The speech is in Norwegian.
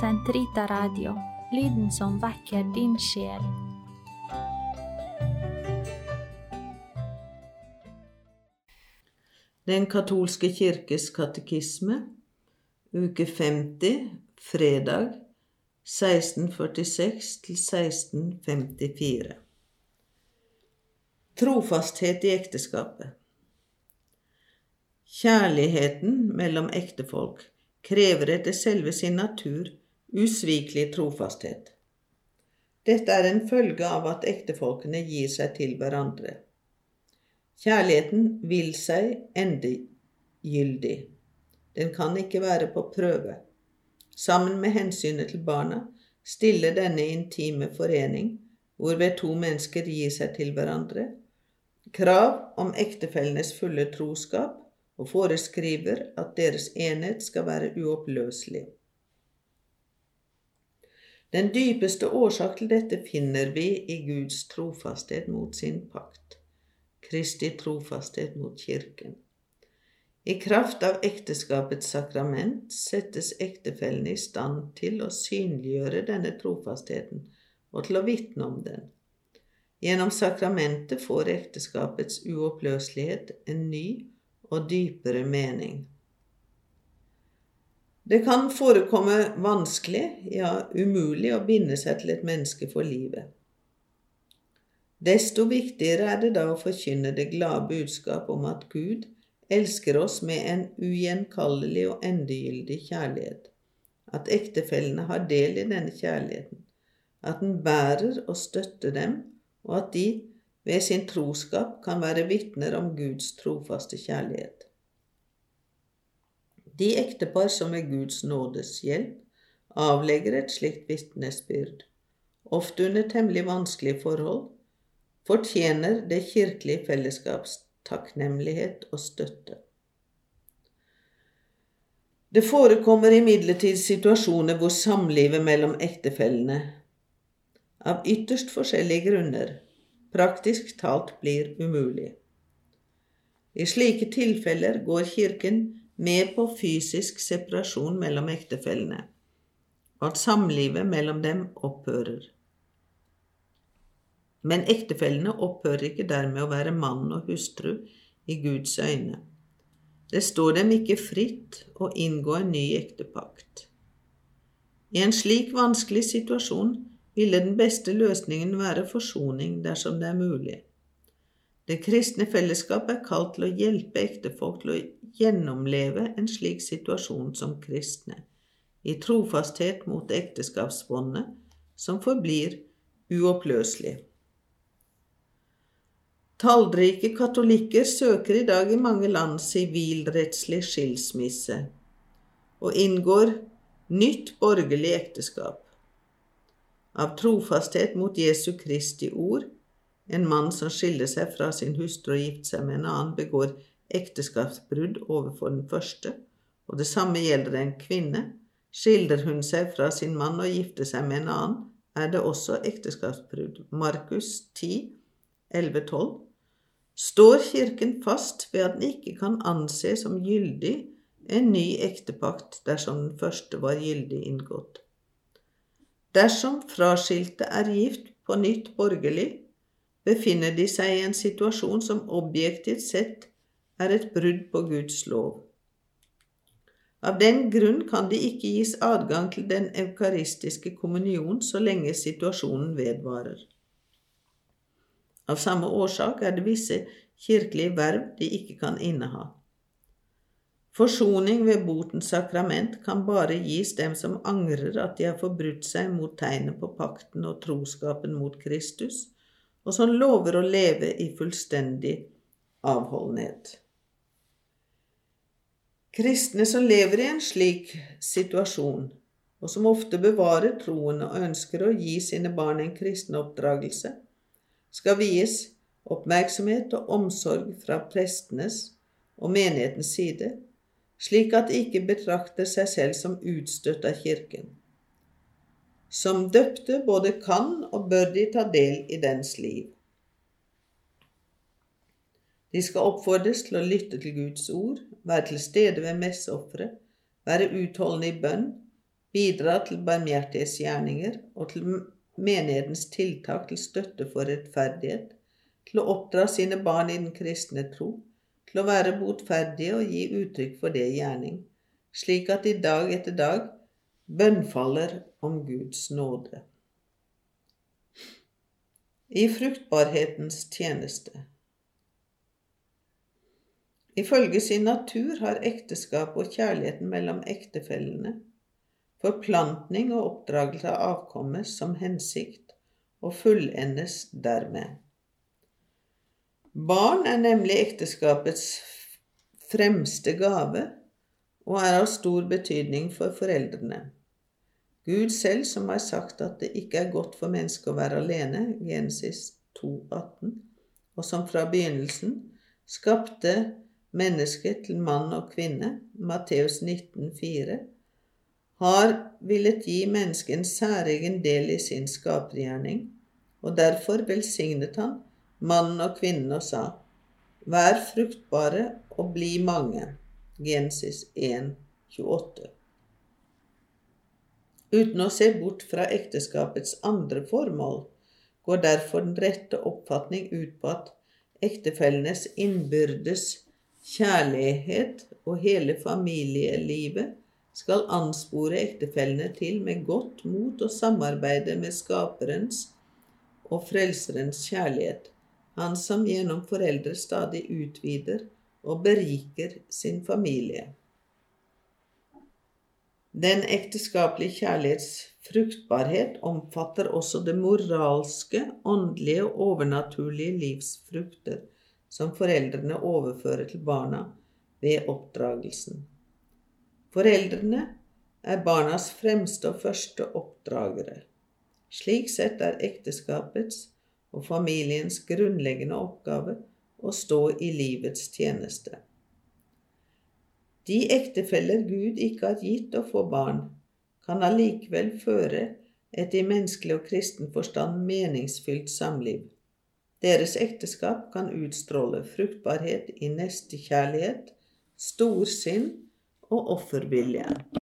Sentrita Radio, lyden som vekker din sjel. Den katolske kirkes katekisme, uke 50, fredag 1646 til 1654. Trofasthet i ekteskapet. Kjærligheten mellom ektefolk krever etter selve sin natur usvikelig trofasthet. Dette er en følge av at ektefolkene gir seg til hverandre. Kjærligheten vil seg endegyldig. Den kan ikke være på prøve. Sammen med hensynet til barna stiller denne intime forening, hvorved to mennesker gir seg til hverandre, krav om ektefellenes fulle troskap og foreskriver at deres enhet skal være uoppløselig. Den dypeste årsak til dette finner vi i Guds trofasthet mot sin pakt, Kristi trofasthet mot Kirken. I kraft av ekteskapets sakrament settes ektefellen i stand til å synliggjøre denne trofastheten og til å vitne om den. Gjennom sakramentet får ekteskapets uoppløselighet en ny og dypere mening. Det kan forekomme vanskelig, ja umulig, å binde seg til et menneske for livet. Desto viktigere er det da å forkynne det glade budskap om at Gud elsker oss med en ugjenkallelig og endegyldig kjærlighet, at ektefellene har del i denne kjærligheten, at den bærer og støtter dem, og at de ved sin troskap kan være vitner om Guds trofaste kjærlighet. De ektepar som med Guds nådes hjelp avlegger et slikt vitnesbyrd, ofte under temmelig vanskelige forhold, fortjener det kirkelige fellesskaps takknemlighet og støtte. Det forekommer imidlertid situasjoner hvor samlivet mellom ektefellene av ytterst forskjellige grunner praktisk talt blir umulig. I slike tilfeller går Kirken med på fysisk separasjon mellom ektefellene, og at samlivet mellom dem opphører. Men ektefellene opphører ikke dermed å være mann og hustru i Guds øyne. Det står dem ikke fritt å inngå en ny ektepakt. I en slik vanskelig situasjon ville den beste løsningen være forsoning dersom det er mulig. Det kristne fellesskapet er kalt til å hjelpe ektefolk til å gjennomleve en slik situasjon som kristne, i trofasthet mot ekteskapsbåndet, som forblir uoppløselig. Tallrike katolikker søker i dag i mange land sivilrettslig skilsmisse og inngår nytt borgerlig ekteskap. Av trofasthet mot Jesu Kristi ord, en mann som skiller seg fra sin hustru og gifter seg med en annen, begår ekteskapsbrudd overfor den første, og det samme gjelder en kvinne. Skiller hun seg fra sin mann og gifter seg med en annen, er det også ekteskapsbrudd. Markus 10, 11-12 står Kirken fast ved at den ikke kan anse som gyldig en ny ektepakt dersom den første var gyldig inngått. Dersom fraskilte er gift på nytt borgerlig, befinner de seg i en situasjon som objektivt sett er et brudd på Guds lov. Av den grunn kan de ikke gis adgang til den eukaristiske kommunion så lenge situasjonen vedvarer. Av samme årsak er det visse kirkelige verv de ikke kan inneha. Forsoning ved botens sakrament kan bare gis dem som angrer at de har forbrutt seg mot tegnet på pakten og troskapen mot Kristus, og som lover å leve i fullstendig avholdenhet. Kristne som lever i en slik situasjon, og som ofte bevarer troen og ønsker å gi sine barn en kristen oppdragelse, skal vies oppmerksomhet og omsorg fra prestenes og menighetens side, slik at de ikke betrakter seg selv som utstøtt av Kirken. Som døpte både kan og bør de ta del i dens liv. De skal oppfordres til å lytte til Guds ord, være til stede ved messeofferet, være utholdende i bønn, bidra til barmhjertighetsgjerninger og til menighetens tiltak til støtte for rettferdighet, til å oppdra sine barn i den kristne tro, til å være botferdige og gi uttrykk for det i gjerning, slik at de dag etter dag bønnfaller om Guds nåde. I fruktbarhetens tjeneste Ifølge sin natur har ekteskap og kjærligheten mellom ektefellene forplantning og oppdragelse av avkommet som hensikt, og fullendes dermed. Barn er nemlig ekteskapets fremste gave og er av stor betydning for foreldrene. Gud selv som har sagt at det ikke er godt for mennesket å være alene, Genesis 2,18, og som fra begynnelsen skapte mennesket til mann og kvinne, Matteus 19,4, har villet gi mennesket en særegen del i sin skapergjerning, og derfor velsignet han mannen og kvinnen og sa, Vær fruktbare og bli mange. Genesis 1, 28. Uten å se bort fra ekteskapets andre formål går derfor den rette oppfatning ut på at ektefellenes innbyrdes kjærlighet og hele familielivet skal anspore ektefellene til med godt mot å samarbeide med Skaperens og Frelserens kjærlighet, Han som gjennom foreldre stadig utvider og beriker sin familie. Den ekteskapelige kjærlighets fruktbarhet omfatter også det moralske, åndelige og overnaturlige livsfrukter som foreldrene overfører til barna ved oppdragelsen. Foreldrene er barnas fremste og første oppdragere. Slik sett er ekteskapets og familiens grunnleggende oppgave å stå i livets tjeneste. De ektefeller Gud ikke har gitt å få barn, kan allikevel føre et i menneskelig og kristen forstand meningsfylt samliv. Deres ekteskap kan utstråle fruktbarhet i nestekjærlighet, storsinn og offervilje.